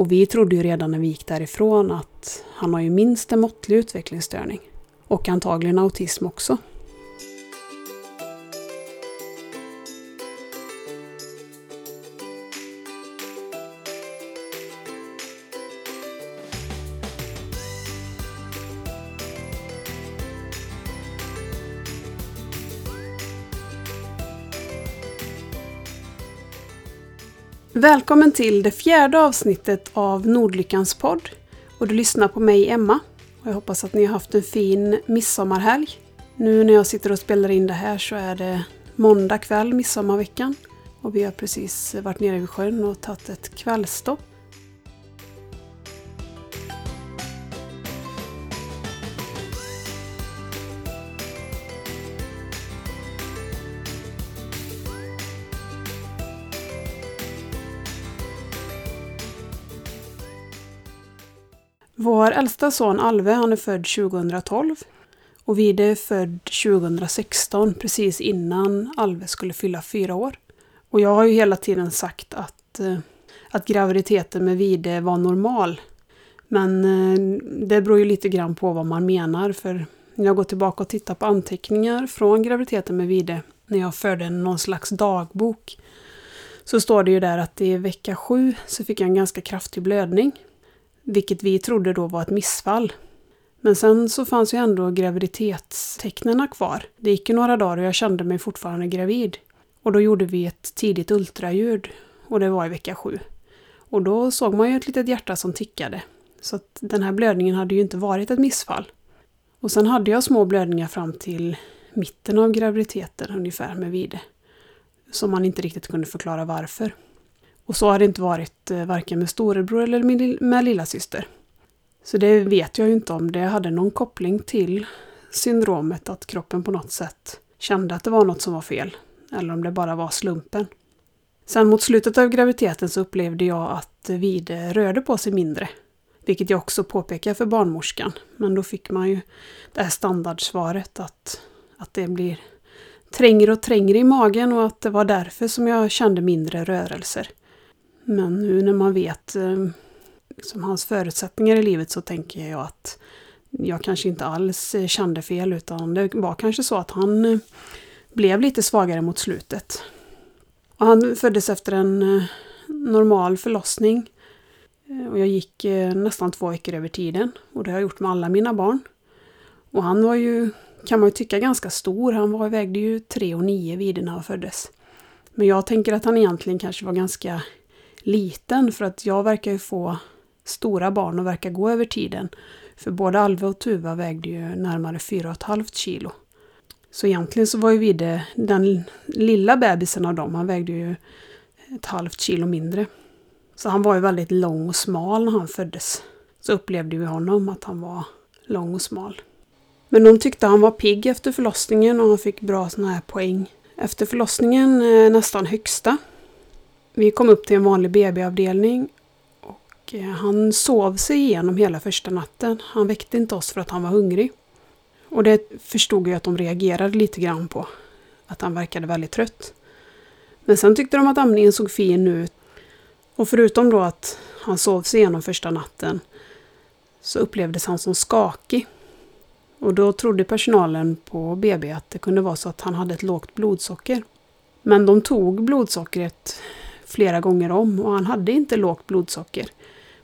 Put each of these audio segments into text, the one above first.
Och vi trodde ju redan när vi gick därifrån att han har ju minst en måttlig utvecklingsstörning. Och antagligen autism också. Välkommen till det fjärde avsnittet av Nordlyckans podd. Och du lyssnar på mig, Emma. Och jag hoppas att ni har haft en fin midsommarhelg. Nu när jag sitter och spelar in det här så är det måndag kväll, midsommarveckan. Och vi har precis varit nere vid sjön och tagit ett kvällstopp. Vår äldsta son Alve han är född 2012 och Vide är född 2016, precis innan Alve skulle fylla fyra år. Och jag har ju hela tiden sagt att, eh, att graviditeten med Vide var normal. Men eh, det beror ju lite grann på vad man menar, för när jag går tillbaka och tittar på anteckningar från graviditeten med Vide, när jag förde någon slags dagbok, så står det ju där att i vecka sju så fick jag en ganska kraftig blödning. Vilket vi trodde då var ett missfall. Men sen så fanns ju ändå graviditetstecknen kvar. Det gick ju några dagar och jag kände mig fortfarande gravid. Och då gjorde vi ett tidigt ultraljud och det var i vecka sju. Och då såg man ju ett litet hjärta som tickade. Så att den här blödningen hade ju inte varit ett missfall. Och sen hade jag små blödningar fram till mitten av graviditeten ungefär med vide. Som man inte riktigt kunde förklara varför. Och så har det inte varit eh, varken med storebror eller med lillasyster. Så det vet jag ju inte om det hade någon koppling till syndromet, att kroppen på något sätt kände att det var något som var fel. Eller om det bara var slumpen. Sen mot slutet av graviditeten så upplevde jag att Vide rörde på sig mindre. Vilket jag också påpekar för barnmorskan. Men då fick man ju det här standardsvaret att, att det blir trängre och trängre i magen och att det var därför som jag kände mindre rörelser. Men nu när man vet eh, liksom hans förutsättningar i livet så tänker jag att jag kanske inte alls eh, kände fel utan det var kanske så att han eh, blev lite svagare mot slutet. Och han föddes efter en normal förlossning. Och jag gick nästan två veckor över tiden. Och det har jag gjort med alla mina barn. Och han var ju, kan man ju tycka, ganska stor. Han var, vägde ju 3,9 vid när han föddes. Men jag tänker att han egentligen kanske var ganska liten för att jag verkar ju få stora barn och verkar gå över tiden. För både Alve och Tuva vägde ju närmare 4,5 kilo. Så egentligen så var ju Vide, den lilla bebisen av dem, han vägde ju ett halvt kilo mindre. Så han var ju väldigt lång och smal när han föddes. Så upplevde vi honom att han var lång och smal. Men de tyckte han var pigg efter förlossningen och han fick bra såna här poäng. Efter förlossningen eh, nästan högsta vi kom upp till en vanlig BB-avdelning och eh, han sov sig igenom hela första natten. Han väckte inte oss för att han var hungrig. Och det förstod jag att de reagerade lite grann på. Att han verkade väldigt trött. Men sen tyckte de att amningen såg fin ut. Och förutom då att han sov sig igenom första natten så upplevdes han som skakig. Och då trodde personalen på BB att det kunde vara så att han hade ett lågt blodsocker. Men de tog blodsockret flera gånger om och han hade inte lågt blodsocker.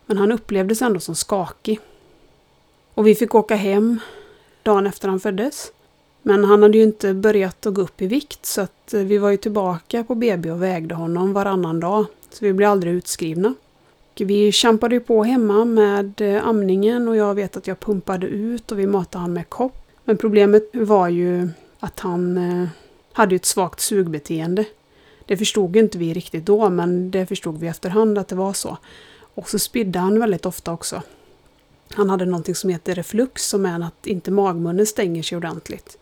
Men han upplevdes ändå som skakig. Och vi fick åka hem dagen efter han föddes. Men han hade ju inte börjat att gå upp i vikt så att eh, vi var ju tillbaka på BB och vägde honom varannan dag. Så vi blev aldrig utskrivna. Vi kämpade ju på hemma med eh, amningen och jag vet att jag pumpade ut och vi matade honom med kopp. Men problemet var ju att han eh, hade ett svagt sugbeteende. Det förstod inte vi riktigt då, men det förstod vi efterhand att det var så. Och så spydde han väldigt ofta också. Han hade någonting som heter reflux, som är att inte magmunnen stänger sig ordentligt.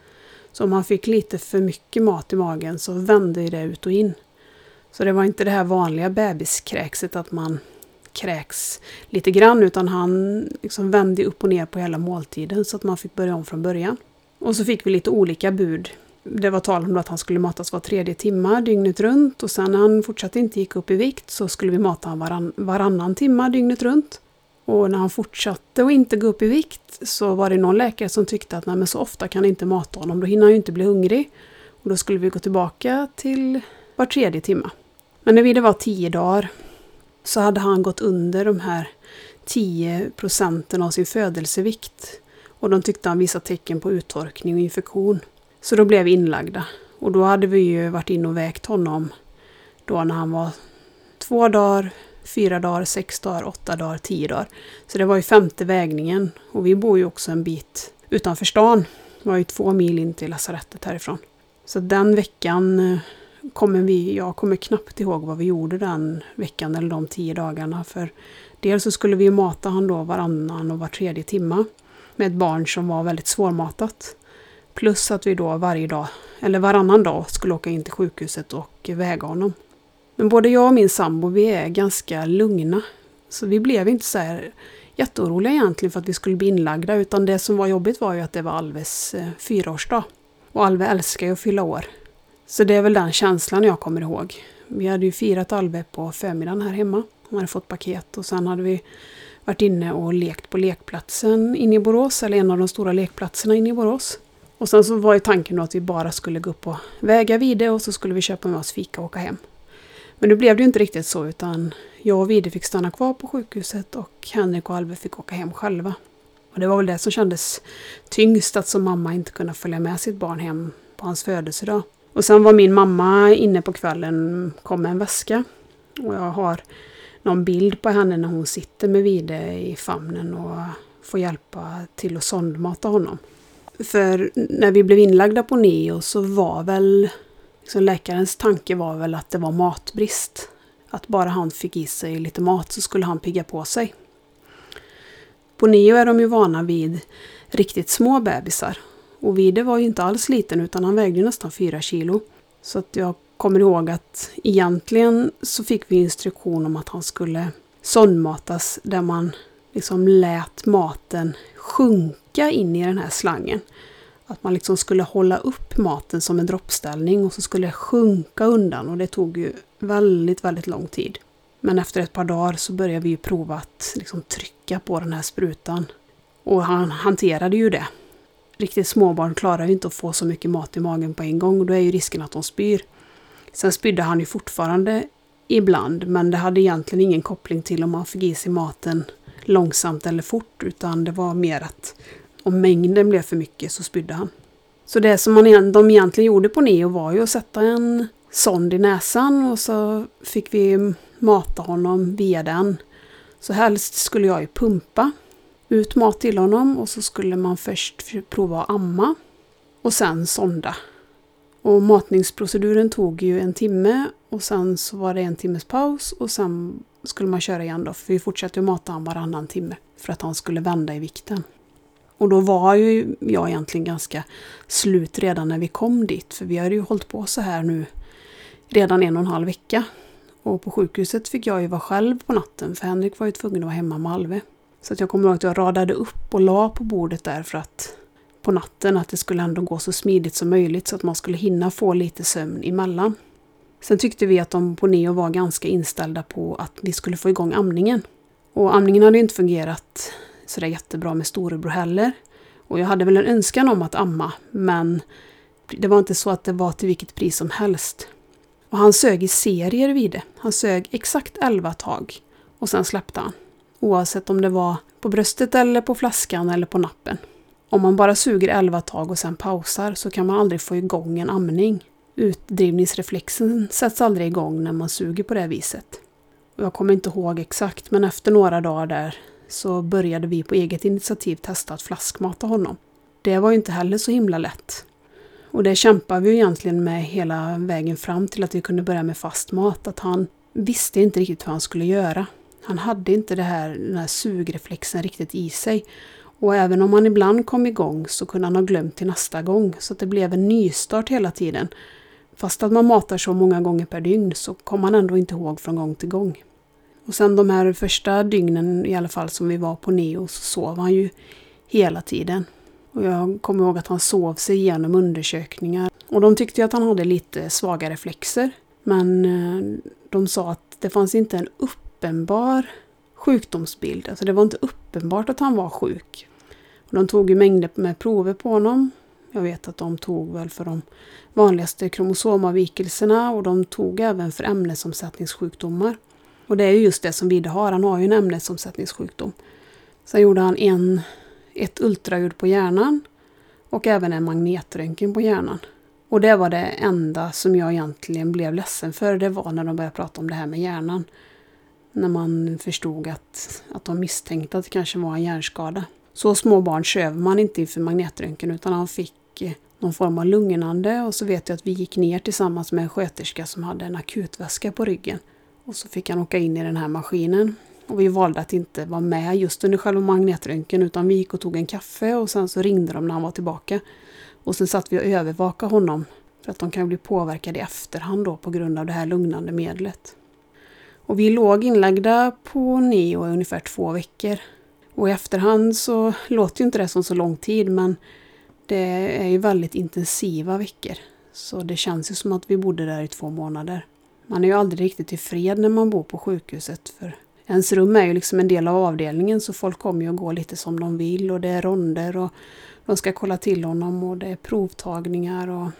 Så om han fick lite för mycket mat i magen så vände det ut och in. Så det var inte det här vanliga bebiskräkset att man kräks lite grann, utan han liksom vände upp och ner på hela måltiden så att man fick börja om från början. Och så fick vi lite olika bud det var tal om att han skulle matas var tredje timme dygnet runt och sen när han fortsatte inte gick upp i vikt så skulle vi mata honom varann, varannan timme dygnet runt. Och när han fortsatte att inte gå upp i vikt så var det någon läkare som tyckte att nej men så ofta kan inte mata honom, då hinner han ju inte bli hungrig. Och då skulle vi gå tillbaka till var tredje timme. Men när det var tio dagar så hade han gått under de här 10 procenten av sin födelsevikt. Och de tyckte han visade tecken på uttorkning och infektion. Så då blev vi inlagda. Och då hade vi ju varit inne och vägt honom då när han var två dagar, fyra dagar, sex dagar, åtta dagar, tio dagar. Så det var ju femte vägningen. Och vi bor ju också en bit utanför stan. Det var ju två mil in till lasarettet härifrån. Så den veckan eh, kommer vi, jag kommer knappt ihåg vad vi gjorde den veckan eller de tio dagarna. För dels så skulle vi mata honom då varannan och var tredje timma med ett barn som var väldigt svårmatat. Plus att vi då varje dag, eller varannan dag, skulle åka in till sjukhuset och väga honom. Men både jag och min sambo, vi är ganska lugna. Så vi blev inte så här jätteoroliga egentligen för att vi skulle bli inlagda, utan det som var jobbigt var ju att det var Alves eh, fyraårsdag. Och Alve älskar ju att fylla år. Så det är väl den känslan jag kommer ihåg. Vi hade ju firat Alve på förmiddagen här hemma. Hon hade fått paket och sen hade vi varit inne och lekt på lekplatsen inne i Borås, eller en av de stora lekplatserna inne i Borås. Och sen så var ju tanken då att vi bara skulle gå upp och väga Vide och så skulle vi köpa med oss fika och åka hem. Men nu blev det ju inte riktigt så utan jag och Vide fick stanna kvar på sjukhuset och Henrik och Albert fick åka hem själva. Och det var väl det som kändes tyngst att som mamma inte kunna följa med sitt barn hem på hans födelsedag. Och sen var min mamma inne på kvällen, kom med en väska. Och jag har någon bild på henne när hon sitter med Vide i famnen och får hjälpa till att sondmata honom. För när vi blev inlagda på Neo så var väl liksom läkarens tanke var väl att det var matbrist. Att bara han fick i sig lite mat så skulle han pigga på sig. På Neo är de ju vana vid riktigt små bebisar. Och Vide var ju inte alls liten utan han vägde nästan fyra kilo. Så att jag kommer ihåg att egentligen så fick vi instruktion om att han skulle sondmatas där man liksom lät maten sjunka in i den här slangen. Att man liksom skulle hålla upp maten som en droppställning och så skulle det sjunka undan och det tog ju väldigt, väldigt lång tid. Men efter ett par dagar så började vi ju prova att liksom trycka på den här sprutan. Och han hanterade ju det. Riktigt småbarn klarar ju inte att få så mycket mat i magen på en gång och då är ju risken att de spyr. Sen spydde han ju fortfarande ibland men det hade egentligen ingen koppling till om han fick i sig maten långsamt eller fort utan det var mer att om mängden blev för mycket så spydde han. Så det som man, de egentligen gjorde på Neo var ju att sätta en sond i näsan och så fick vi mata honom via den. Så helst skulle jag ju pumpa ut mat till honom och så skulle man först prova att amma och sen sonda. Och matningsproceduren tog ju en timme och sen så var det en timmes paus och sen skulle man köra igen då, för vi fortsatte att mata honom varannan timme för att han skulle vända i vikten. Och då var ju jag egentligen ganska slut redan när vi kom dit, för vi hade ju hållit på så här nu redan en och en halv vecka. Och på sjukhuset fick jag ju vara själv på natten, för Henrik var ju tvungen att vara hemma med Alve. Så att jag kommer ihåg att jag radade upp och la på bordet där för att på natten att det skulle ändå gå så smidigt som möjligt så att man skulle hinna få lite sömn emellan. Sen tyckte vi att de på Neo var ganska inställda på att vi skulle få igång amningen. Och amningen hade ju inte fungerat sådär jättebra med storebror heller. Och jag hade väl en önskan om att amma, men det var inte så att det var till vilket pris som helst. Och han sög i serier vid det. Han sög exakt 11 tag och sen släppte han. Oavsett om det var på bröstet eller på flaskan eller på nappen. Om man bara suger 11 tag och sen pausar så kan man aldrig få igång en amning. Utdrivningsreflexen sätts aldrig igång när man suger på det viset. Jag kommer inte ihåg exakt, men efter några dagar där så började vi på eget initiativ testa att flaskmata honom. Det var ju inte heller så himla lätt. Och det kämpade vi egentligen med hela vägen fram till att vi kunde börja med fast mat. Att han visste inte riktigt vad han skulle göra. Han hade inte det här, den här sugreflexen riktigt i sig. Och även om han ibland kom igång så kunde han ha glömt till nästa gång. Så att det blev en nystart hela tiden. Fast att man matar så många gånger per dygn så kom han ändå inte ihåg från gång till gång. Och sen de här första dygnen i alla fall som vi var på Neo så sov han ju hela tiden. Och jag kommer ihåg att han sov sig igenom undersökningar. Och de tyckte att han hade lite svaga reflexer. Men eh, de sa att det fanns inte en uppenbar sjukdomsbild. Alltså det var inte uppenbart att han var sjuk. Och de tog ju mängder med prover på honom. Jag vet att de tog väl för de vanligaste kromosomavvikelserna och de tog även för ämnesomsättningssjukdomar. Och det är ju just det som Vidde har, han har ju en ämnesomsättningssjukdom. Sen gjorde han en, ett ultraljud på hjärnan och även en magnetröntgen på hjärnan. Och det var det enda som jag egentligen blev ledsen för, det var när de började prata om det här med hjärnan. När man förstod att, att de misstänkte att det kanske var en hjärnskada. Så små barn söver man inte inför magnetröntgen utan han fick eh, någon form av lugnande och så vet jag att vi gick ner tillsammans med en sköterska som hade en akutväska på ryggen. Och så fick han åka in i den här maskinen. Och vi valde att inte vara med just under själva magnetröntgen utan vi gick och tog en kaffe och sen så ringde de när han var tillbaka. Och sen satt vi och övervakade honom för att de kan bli påverkade i efterhand då på grund av det här lugnande medlet. Och vi låg inlagda på NEO i ungefär två veckor. Och i efterhand så låter ju inte det som så lång tid men det är ju väldigt intensiva veckor. Så det känns ju som att vi bodde där i två månader. Man är ju aldrig riktigt i fred när man bor på sjukhuset för ens rum är ju liksom en del av avdelningen så folk kommer ju och går lite som de vill och det är ronder och de ska kolla till honom och det är provtagningar och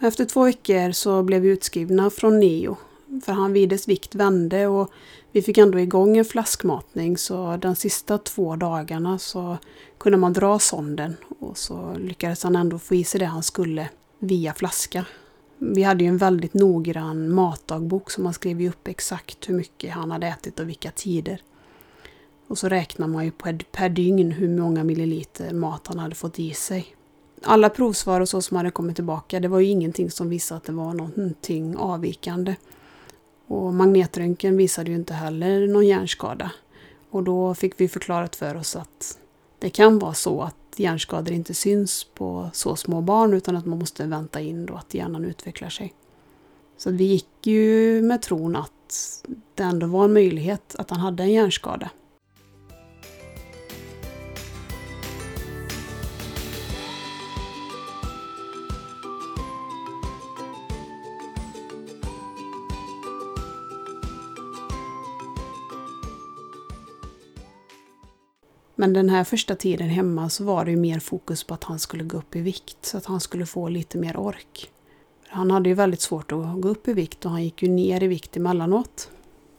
efter två veckor så blev vi utskrivna från NEO för han Vides vikt vände och vi fick ändå igång en flaskmatning så de sista två dagarna så kunde man dra sonden och så lyckades han ändå få i sig det han skulle via flaska. Vi hade ju en väldigt noggrann matdagbok som man skrev ju upp exakt hur mycket han hade ätit och vilka tider. Och så räknar man ju per, per dygn hur många milliliter mat han hade fått i sig. Alla provsvar och så som hade kommit tillbaka, det var ju ingenting som visade att det var någonting avvikande. Och magnetröntgen visade ju inte heller någon hjärnskada. Och då fick vi förklarat för oss att det kan vara så att hjärnskador inte syns på så små barn utan att man måste vänta in då att hjärnan utvecklar sig. Så vi gick ju med tron att det ändå var en möjlighet att han hade en hjärnskada. Men den här första tiden hemma så var det ju mer fokus på att han skulle gå upp i vikt så att han skulle få lite mer ork. Han hade ju väldigt svårt att gå upp i vikt och han gick ju ner i vikt emellanåt.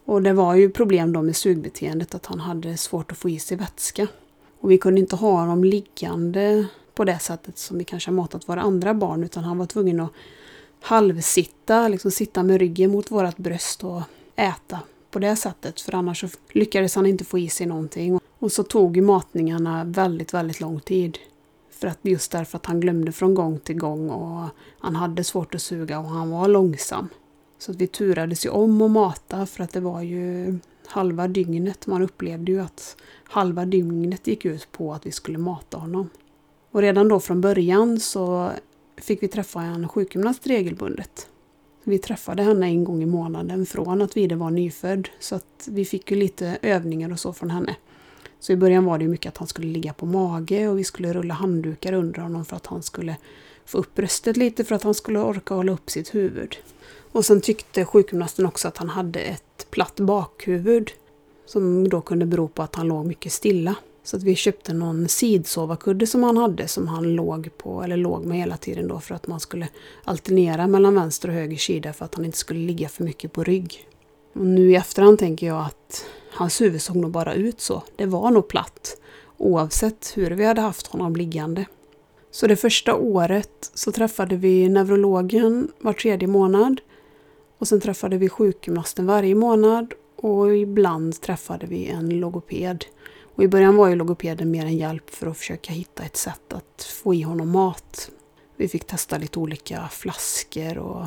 Och det var ju problem då med sugbeteendet att han hade svårt att få i sig vätska. Och vi kunde inte ha honom liggande på det sättet som vi kanske har matat våra andra barn utan han var tvungen att halvsitta, liksom sitta med ryggen mot vårt bröst och äta på det sättet för annars så lyckades han inte få i sig någonting. Och så tog ju matningarna väldigt, väldigt lång tid. För att just därför att han glömde från gång till gång och han hade svårt att suga och han var långsam. Så att vi turades ju om att mata för att det var ju halva dygnet. Man upplevde ju att halva dygnet gick ut på att vi skulle mata honom. Och redan då från början så fick vi träffa en sjukgymnast regelbundet. Vi träffade henne en gång i månaden från att Vide var nyfödd så att vi fick ju lite övningar och så från henne. Så i början var det mycket att han skulle ligga på mage och vi skulle rulla handdukar under honom för att han skulle få upp bröstet lite för att han skulle orka hålla upp sitt huvud. Och sen tyckte sjukgymnasten också att han hade ett platt bakhuvud som då kunde bero på att han låg mycket stilla. Så att vi köpte någon sidsovarkudde som han hade som han låg på, eller låg med hela tiden då för att man skulle alternera mellan vänster och höger sida för att han inte skulle ligga för mycket på rygg. Och nu i efterhand tänker jag att hans huvud såg nog bara ut så. Det var nog platt. Oavsett hur vi hade haft honom liggande. Så det första året så träffade vi neurologen var tredje månad. Och sen träffade vi sjukgymnasten varje månad. Och ibland träffade vi en logoped. Och i början var ju logopeden mer en hjälp för att försöka hitta ett sätt att få i honom mat. Vi fick testa lite olika flaskor och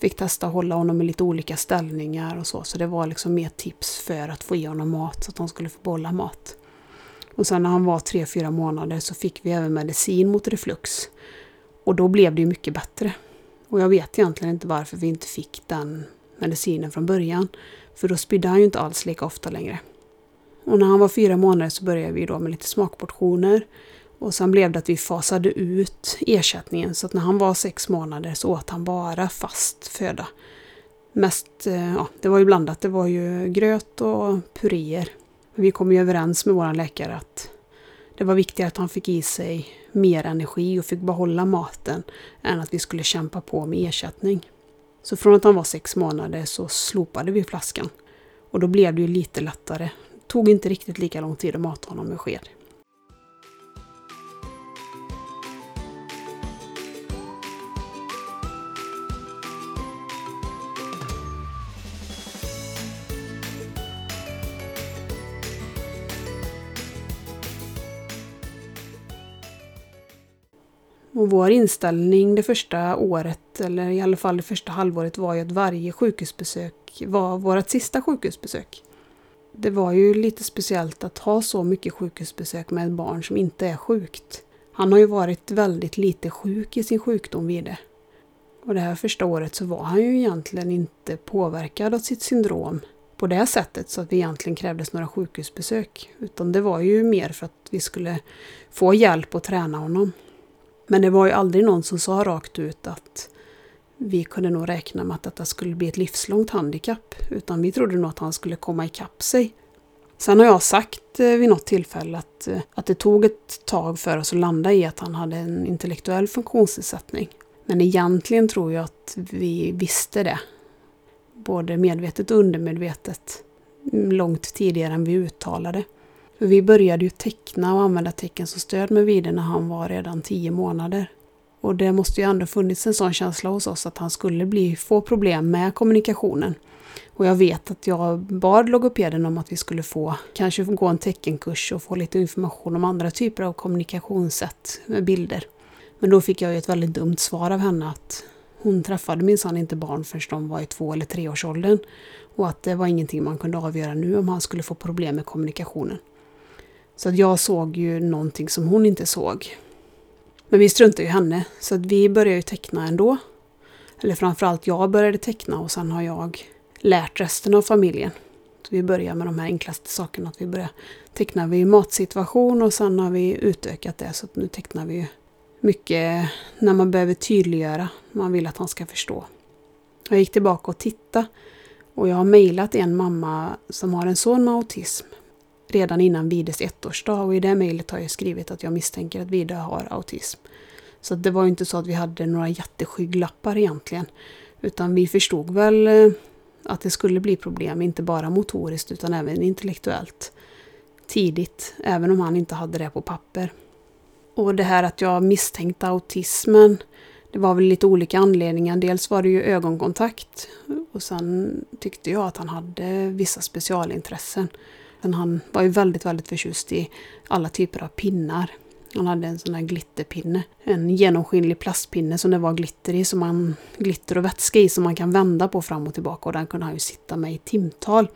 fick testa att hålla honom i lite olika ställningar och så. Så det var liksom mer tips för att få i honom mat så att han skulle få bolla mat. Och sen när han var tre fyra månader så fick vi även medicin mot reflux. Och då blev det ju mycket bättre. Och jag vet egentligen inte varför vi inte fick den medicinen från början. För då spydde han ju inte alls lika ofta längre. Och när han var fyra månader så började vi då med lite smakportioner. Och sen blev det att vi fasade ut ersättningen så att när han var sex månader så åt han bara fast föda. Mest, eh, ja, det var ju blandat. Det var ju gröt och puréer. Vi kom ju överens med vår läkare att det var viktigare att han fick i sig mer energi och fick behålla maten än att vi skulle kämpa på med ersättning. Så från att han var sex månader så slopade vi flaskan. Och då blev det ju lite lättare. Det tog inte riktigt lika lång tid att mata honom med sked. Och vår inställning det första året, eller i alla fall det första halvåret, var ju att varje sjukhusbesök var vårt sista sjukhusbesök. Det var ju lite speciellt att ha så mycket sjukhusbesök med ett barn som inte är sjukt. Han har ju varit väldigt lite sjuk i sin sjukdom vid det. Och det här första året så var han ju egentligen inte påverkad av sitt syndrom på det sättet så att det egentligen krävdes några sjukhusbesök. Utan det var ju mer för att vi skulle få hjälp att träna honom. Men det var ju aldrig någon som sa rakt ut att vi kunde nog räkna med att detta skulle bli ett livslångt handikapp. Utan vi trodde nog att han skulle komma ikapp sig. Sen har jag sagt eh, vid något tillfälle att, eh, att det tog ett tag för oss att landa i att han hade en intellektuell funktionsnedsättning. Men egentligen tror jag att vi visste det. Både medvetet och undermedvetet. Mm, långt tidigare än vi uttalade. För vi började ju teckna och använda tecken som stöd med Vide när han var redan tio månader. Och det måste ju ändå funnits en sån känsla hos oss att han skulle bli, få problem med kommunikationen. Och jag vet att jag bad logopeden om att vi skulle få, kanske gå en teckenkurs och få lite information om andra typer av kommunikationssätt med bilder. Men då fick jag ju ett väldigt dumt svar av henne att hon träffade minsann inte barn förrän de var i två eller treårsåldern. Och att det var ingenting man kunde avgöra nu om han skulle få problem med kommunikationen. Så att jag såg ju någonting som hon inte såg. Men vi struntade ju henne, så att vi började ju teckna ändå. Eller framförallt jag började teckna och sen har jag lärt resten av familjen. Så vi börjar med de här enklaste sakerna. Att vi börjar teckna vid matsituation och sen har vi utökat det så att nu tecknar vi mycket när man behöver tydliggöra. Man vill att han ska förstå. Jag gick tillbaka och tittade och jag har mejlat en mamma som har en son med autism redan innan Vides ettårsdag och i det mejlet har jag skrivit att jag misstänker att Vide har autism. Så det var inte så att vi hade några jätteskygglappar egentligen. Utan vi förstod väl eh, att det skulle bli problem, inte bara motoriskt utan även intellektuellt. Tidigt, även om han inte hade det på papper. Och det här att jag misstänkte autismen, det var väl lite olika anledningar. Dels var det ju ögonkontakt och sen tyckte jag att han hade vissa specialintressen. Men han var ju väldigt, väldigt förtjust i alla typer av pinnar. Han hade en sån här glitterpinne. En genomskinlig plastpinne som det var glitter i, som man, glitter och vätska i som man kan vända på fram och tillbaka. Och den kunde han ju sitta med i timtal.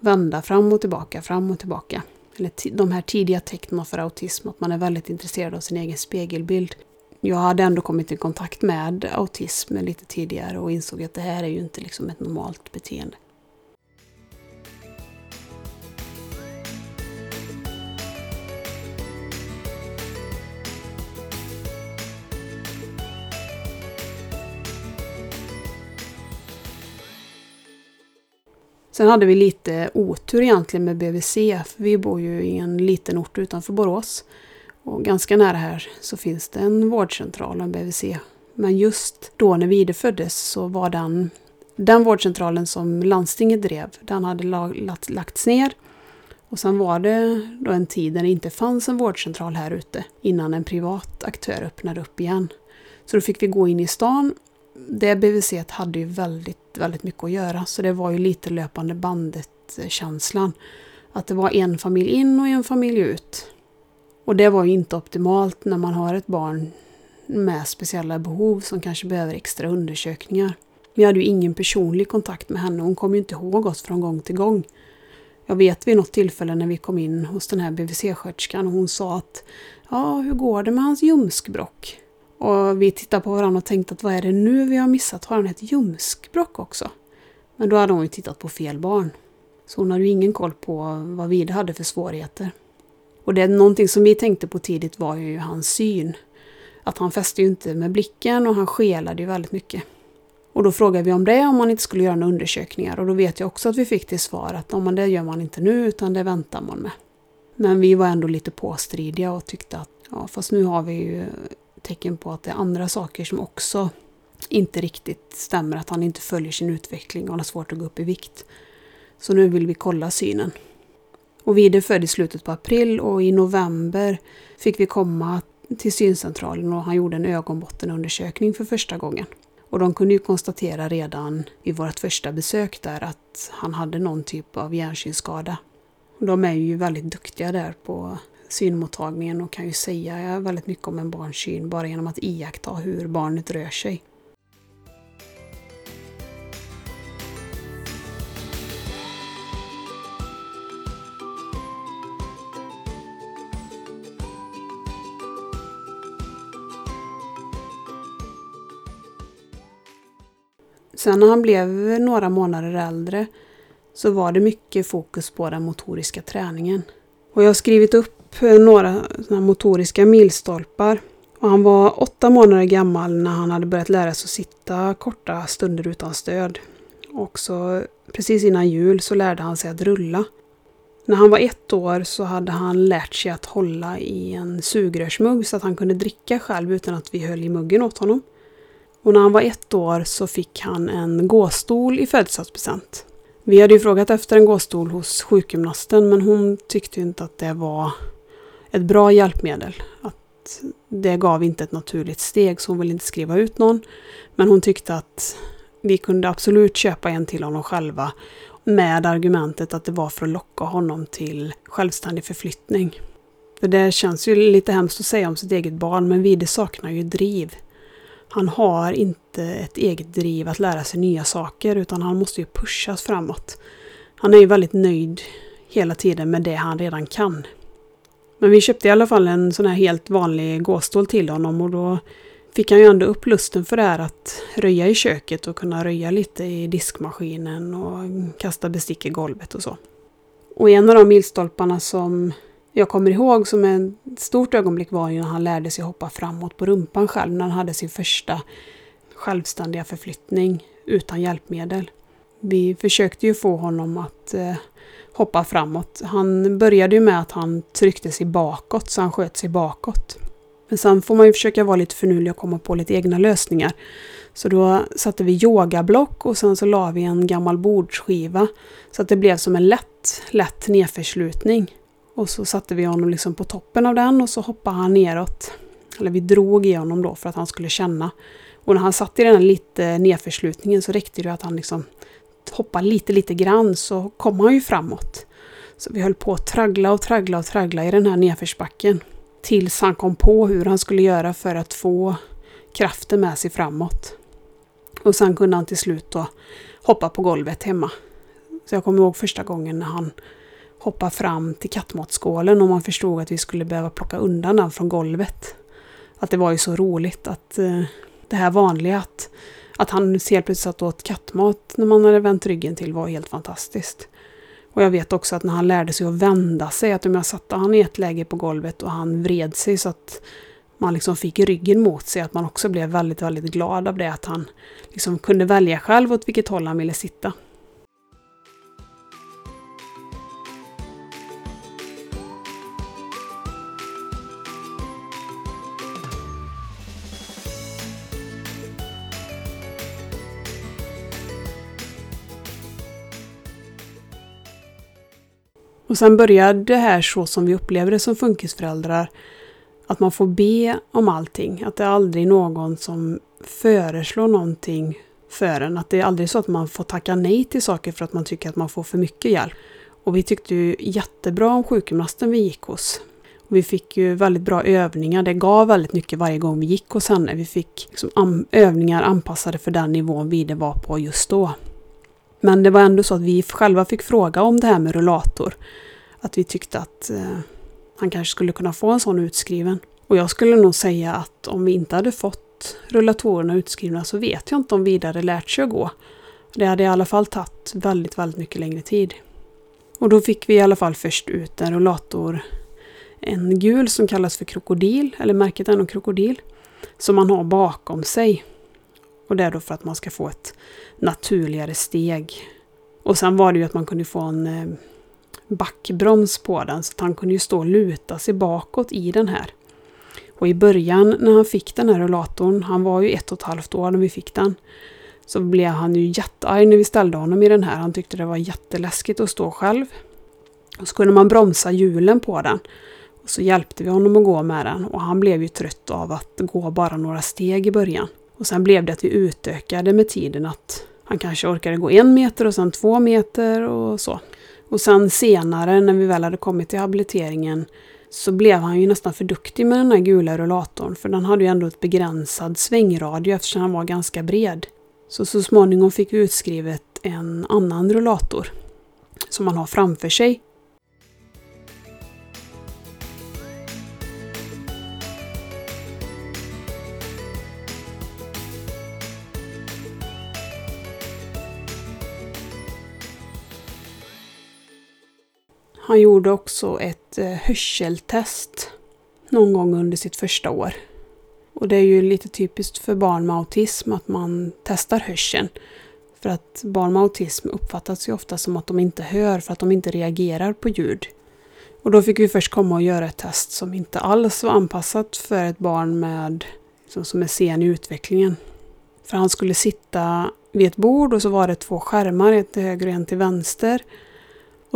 Vända fram och tillbaka, fram och tillbaka. Eller de här tidiga tecknen för autism, att man är väldigt intresserad av sin egen spegelbild. Jag hade ändå kommit i kontakt med autism lite tidigare och insåg att det här är ju inte liksom ett normalt beteende. Sen hade vi lite otur egentligen med BVC, för vi bor ju i en liten ort utanför Borås. Och ganska nära här så finns det en vårdcentral och en BVC. Men just då när Vide föddes så var den, den vårdcentralen som landstinget drev, den hade lagts ner. Och sen var det då en tid när det inte fanns en vårdcentral här ute innan en privat aktör öppnade upp igen. Så då fick vi gå in i stan det BVC hade ju väldigt, väldigt mycket att göra. Så det var ju lite löpande bandet-känslan. Att det var en familj in och en familj ut. Och det var ju inte optimalt när man har ett barn med speciella behov som kanske behöver extra undersökningar. Vi hade ju ingen personlig kontakt med henne. Hon kom ju inte ihåg oss från gång till gång. Jag vet vid något tillfälle när vi kom in hos den här BVC-sköterskan och hon sa att Ja, hur går det med hans ljumskbråck? Och vi tittade på varandra och tänkte att vad är det nu vi har missat? Har han ett ljumskbråck också? Men då hade hon ju tittat på fel barn. Så hon hade ju ingen koll på vad Vida hade för svårigheter. Och det är någonting som vi tänkte på tidigt var ju hans syn. Att han fäste ju inte med blicken och han skelade ju väldigt mycket. Och då frågade vi om det, om man inte skulle göra några undersökningar. Och då vet jag också att vi fick till svar att om det gör man inte nu utan det väntar man med. Men vi var ändå lite påstridiga och tyckte att ja, fast nu har vi ju tecken på att det är andra saker som också inte riktigt stämmer. Att han inte följer sin utveckling och han har svårt att gå upp i vikt. Så nu vill vi kolla synen. Och Vide född i slutet på april och i november fick vi komma till syncentralen och han gjorde en ögonbottenundersökning för första gången. Och de kunde ju konstatera redan i vårt första besök där att han hade någon typ av hjärnsynskada. De är ju väldigt duktiga där på synmottagningen och kan ju säga väldigt mycket om en barns syn bara genom att iaktta hur barnet rör sig. Sen när han blev några månader äldre så var det mycket fokus på den motoriska träningen. Och jag har skrivit upp några motoriska milstolpar. Och han var åtta månader gammal när han hade börjat lära sig att sitta korta stunder utan stöd. Och så precis innan jul så lärde han sig att rulla. När han var ett år så hade han lärt sig att hålla i en sugrörsmugg så att han kunde dricka själv utan att vi höll i muggen åt honom. Och när han var ett år så fick han en gåstol i födelsedagspresent. Vi hade ju frågat efter en gåstol hos sjukgymnasten men hon tyckte inte att det var ett bra hjälpmedel. Att det gav inte ett naturligt steg så hon ville inte skriva ut någon. Men hon tyckte att vi kunde absolut köpa en till honom själva med argumentet att det var för att locka honom till självständig förflyttning. För det känns ju lite hemskt att säga om sitt eget barn men Vide saknar ju driv han har inte ett eget driv att lära sig nya saker utan han måste ju pushas framåt. Han är ju väldigt nöjd hela tiden med det han redan kan. Men vi köpte i alla fall en sån här helt vanlig gåstol till honom och då fick han ju ändå upp lusten för det här att röja i köket och kunna röja lite i diskmaskinen och kasta bestick i golvet och så. Och en av de milstolparna som jag kommer ihåg som ett stort ögonblick var ju när han lärde sig hoppa framåt på rumpan själv när han hade sin första självständiga förflyttning utan hjälpmedel. Vi försökte ju få honom att eh, hoppa framåt. Han började ju med att han tryckte sig bakåt så han sköt sig bakåt. Men sen får man ju försöka vara lite förnulig och komma på lite egna lösningar. Så då satte vi yogablock och sen så la vi en gammal bordsskiva så att det blev som en lätt, lätt nedförslutning. Och så satte vi honom liksom på toppen av den och så hoppade han neråt. Eller vi drog i honom då för att han skulle känna. Och när han satt i den här lite nedförslutningen så räckte det att han liksom hoppa lite, lite grann så kom han ju framåt. Så vi höll på att traggla och traggla och traggla i den här nedförsbacken. Tills han kom på hur han skulle göra för att få kraften med sig framåt. Och sen kunde han till slut då hoppa på golvet hemma. Så jag kommer ihåg första gången när han hoppade fram till kattmatskålen och man förstod att vi skulle behöva plocka undan den från golvet. Att det var ju så roligt att eh, det här vanliga att, att han helt plötsligt satt åt kattmat när man hade vänt ryggen till var helt fantastiskt. Och jag vet också att när han lärde sig att vända sig, att om jag satte han i ett läge på golvet och han vred sig så att man liksom fick ryggen mot sig, att man också blev väldigt, väldigt glad av det, att han liksom kunde välja själv åt vilket håll han ville sitta. Och sen börjar det här så som vi upplever det som funkisföräldrar. Att man får be om allting. Att det är aldrig någon som föreslår någonting för en. Att det är aldrig så att man får tacka nej till saker för att man tycker att man får för mycket hjälp. Och vi tyckte ju jättebra om sjukgymnasten vi gick hos. Och vi fick ju väldigt bra övningar. Det gav väldigt mycket varje gång vi gick hos henne. Vi fick liksom övningar anpassade för den nivån vi det var på just då. Men det var ändå så att vi själva fick fråga om det här med rullator. Att vi tyckte att eh, han kanske skulle kunna få en sån utskriven. Och jag skulle nog säga att om vi inte hade fått rullatorerna utskrivna så vet jag inte om vidare lärt sig att gå. Det hade i alla fall tagit väldigt, väldigt mycket längre tid. Och då fick vi i alla fall först ut en rullator en gul som kallas för krokodil, eller märket är nog krokodil, som man har bakom sig. Och det är då för att man ska få ett naturligare steg. Och sen var det ju att man kunde få en eh, backbroms på den så att han kunde ju stå och luta sig bakåt i den här. Och i början när han fick den här rullatorn, han var ju ett och ett halvt år när vi fick den, så blev han ju jättearg när vi ställde honom i den här. Han tyckte det var jätteläskigt att stå själv. Och så kunde man bromsa hjulen på den. Och så hjälpte vi honom att gå med den och han blev ju trött av att gå bara några steg i början. Och sen blev det att vi utökade med tiden att han kanske orkade gå en meter och sen två meter och så. Och sen senare när vi väl hade kommit till habiliteringen så blev han ju nästan för duktig med den här gula rullatorn för den hade ju ändå ett begränsad svängradie eftersom den var ganska bred. Så så småningom fick vi utskrivet en annan rullator som man har framför sig. Han gjorde också ett eh, hörseltest någon gång under sitt första år. Och det är ju lite typiskt för barn med autism att man testar hörseln. För att barn med autism uppfattas ju ofta som att de inte hör för att de inte reagerar på ljud. Och då fick vi först komma och göra ett test som inte alls var anpassat för ett barn med, liksom, som är sen i utvecklingen. För han skulle sitta vid ett bord och så var det två skärmar, en till höger och en till vänster.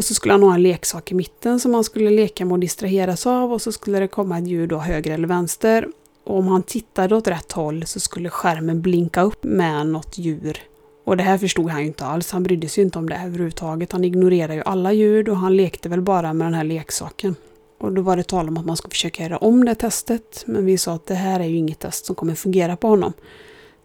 Och så skulle han ha en leksak i mitten som han skulle leka med och distraheras av och så skulle det komma ett ljud då höger eller vänster. Och om han tittade åt rätt håll så skulle skärmen blinka upp med något djur. Och det här förstod han ju inte alls, han brydde sig inte om det överhuvudtaget. Han ignorerade ju alla ljud och han lekte väl bara med den här leksaken. Och då var det tal om att man skulle försöka göra om det testet, men vi sa att det här är ju inget test som kommer fungera på honom.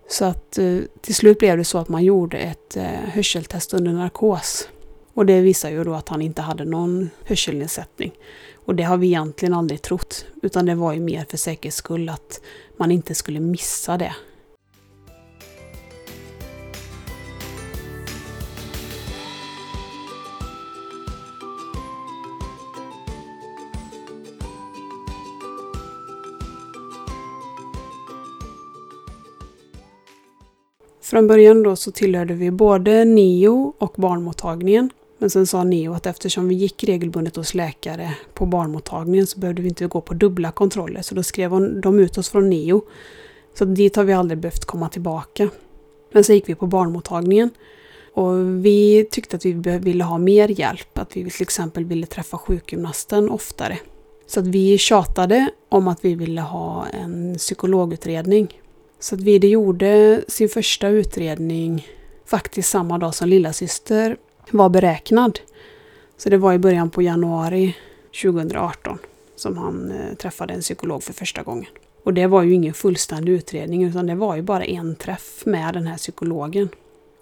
Så att eh, till slut blev det så att man gjorde ett eh, hörseltest under narkos. Och det visar ju då att han inte hade någon hörselnedsättning. Och det har vi egentligen aldrig trott, utan det var ju mer för säkerhets skull att man inte skulle missa det. Från början då så tillhörde vi både NIO och barnmottagningen. Men sen sa Neo att eftersom vi gick regelbundet hos läkare på barnmottagningen så behövde vi inte gå på dubbla kontroller. Så då skrev de ut oss från Neo. Så dit har vi aldrig behövt komma tillbaka. Men så gick vi på barnmottagningen. Och vi tyckte att vi ville ha mer hjälp. Att vi till exempel ville träffa sjukgymnasten oftare. Så att vi tjatade om att vi ville ha en psykologutredning. Så att Vide gjorde sin första utredning faktiskt samma dag som lillasyster var beräknad. Så det var i början på januari 2018 som han eh, träffade en psykolog för första gången. Och det var ju ingen fullständig utredning utan det var ju bara en träff med den här psykologen.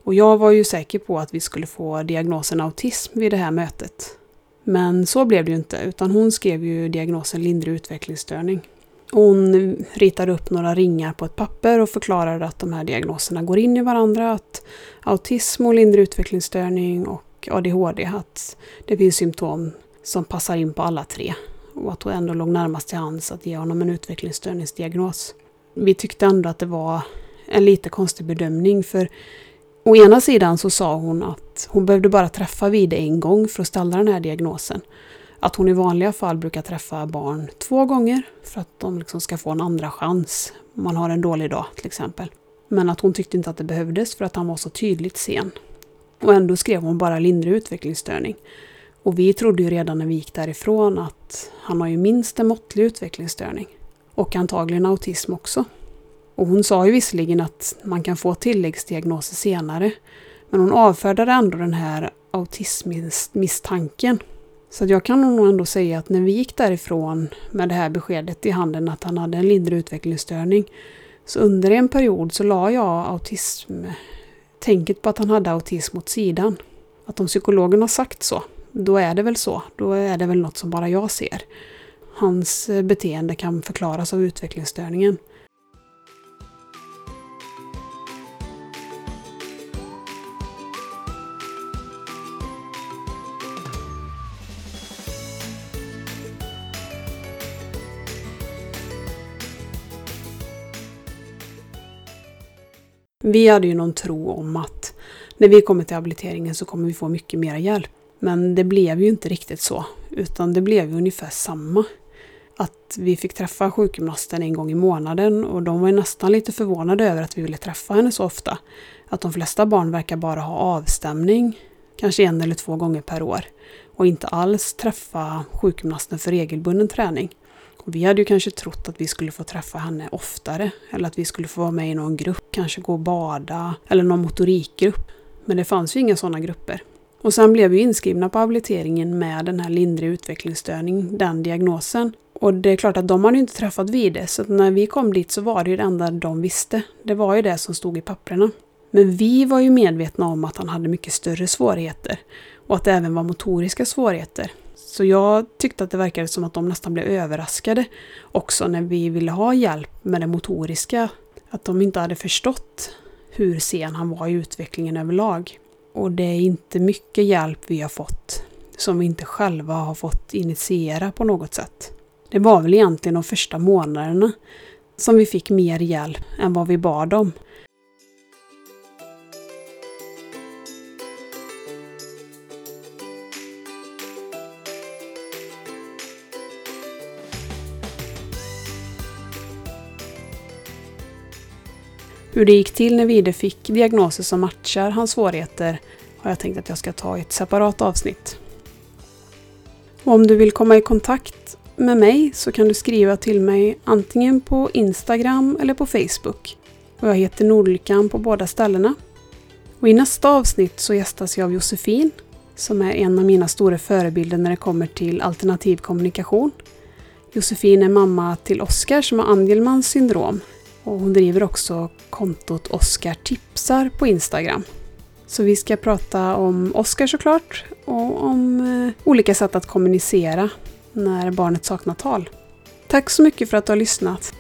Och jag var ju säker på att vi skulle få diagnosen autism vid det här mötet. Men så blev det ju inte utan hon skrev ju diagnosen lindrig utvecklingsstörning. Hon ritade upp några ringar på ett papper och förklarade att de här diagnoserna går in i varandra. Att autism och lindrig utvecklingsstörning och ADHD, att det finns symptom som passar in på alla tre. Och att hon ändå låg närmast till hands att ge honom en utvecklingsstörningsdiagnos. Vi tyckte ändå att det var en lite konstig bedömning för å ena sidan så sa hon att hon behövde bara träffa Vide en gång för att ställa den här diagnosen att hon i vanliga fall brukar träffa barn två gånger för att de liksom ska få en andra chans om man har en dålig dag till exempel. Men att hon tyckte inte att det behövdes för att han var så tydligt sen. Och ändå skrev hon bara lindrig utvecklingsstörning. Och vi trodde ju redan när vi gick därifrån att han har ju minst en måttlig utvecklingsstörning. Och antagligen autism också. Och hon sa ju visserligen att man kan få tilläggsdiagnoser senare. Men hon avfärdade ändå den här autismmisstanken så jag kan nog ändå säga att när vi gick därifrån med det här beskedet i handen att han hade en lindrig utvecklingsstörning så under en period så la jag autism, tänket på att han hade autism åt sidan. Att om psykologen har sagt så, då är det väl så. Då är det väl något som bara jag ser. Hans beteende kan förklaras av utvecklingsstörningen. Vi hade ju någon tro om att när vi kommer till habiliteringen så kommer vi få mycket mer hjälp. Men det blev ju inte riktigt så, utan det blev ju ungefär samma. Att vi fick träffa sjukgymnasten en gång i månaden och de var ju nästan lite förvånade över att vi ville träffa henne så ofta. Att de flesta barn verkar bara ha avstämning, kanske en eller två gånger per år och inte alls träffa sjukgymnasten för regelbunden träning. Och vi hade ju kanske trott att vi skulle få träffa henne oftare eller att vi skulle få vara med i någon grupp, kanske gå och bada eller någon motorikgrupp. Men det fanns ju inga sådana grupper. Och sen blev vi inskrivna på habiliteringen med den här lindrig utvecklingsstörning, den diagnosen. Och det är klart att de hade inte träffat Vide, så när vi kom dit så var det ju det enda de visste. Det var ju det som stod i papperna. Men vi var ju medvetna om att han hade mycket större svårigheter och att det även var motoriska svårigheter. Så jag tyckte att det verkade som att de nästan blev överraskade också när vi ville ha hjälp med det motoriska. Att de inte hade förstått hur sen han var i utvecklingen överlag. Och det är inte mycket hjälp vi har fått som vi inte själva har fått initiera på något sätt. Det var väl egentligen de första månaderna som vi fick mer hjälp än vad vi bad om. Hur det gick till när Vide fick diagnoser som matchar hans svårigheter har jag tänkt att jag ska ta i ett separat avsnitt. Och om du vill komma i kontakt med mig så kan du skriva till mig antingen på Instagram eller på Facebook. Och jag heter Nordlyckan på båda ställena. Och I nästa avsnitt så gästas jag av Josefin som är en av mina stora förebilder när det kommer till alternativ kommunikation. Josefin är mamma till Oskar som har Angelmans syndrom och hon driver också kontot Oskar tipsar på Instagram. Så vi ska prata om Oskar såklart och om eh, olika sätt att kommunicera när barnet saknar tal. Tack så mycket för att du har lyssnat.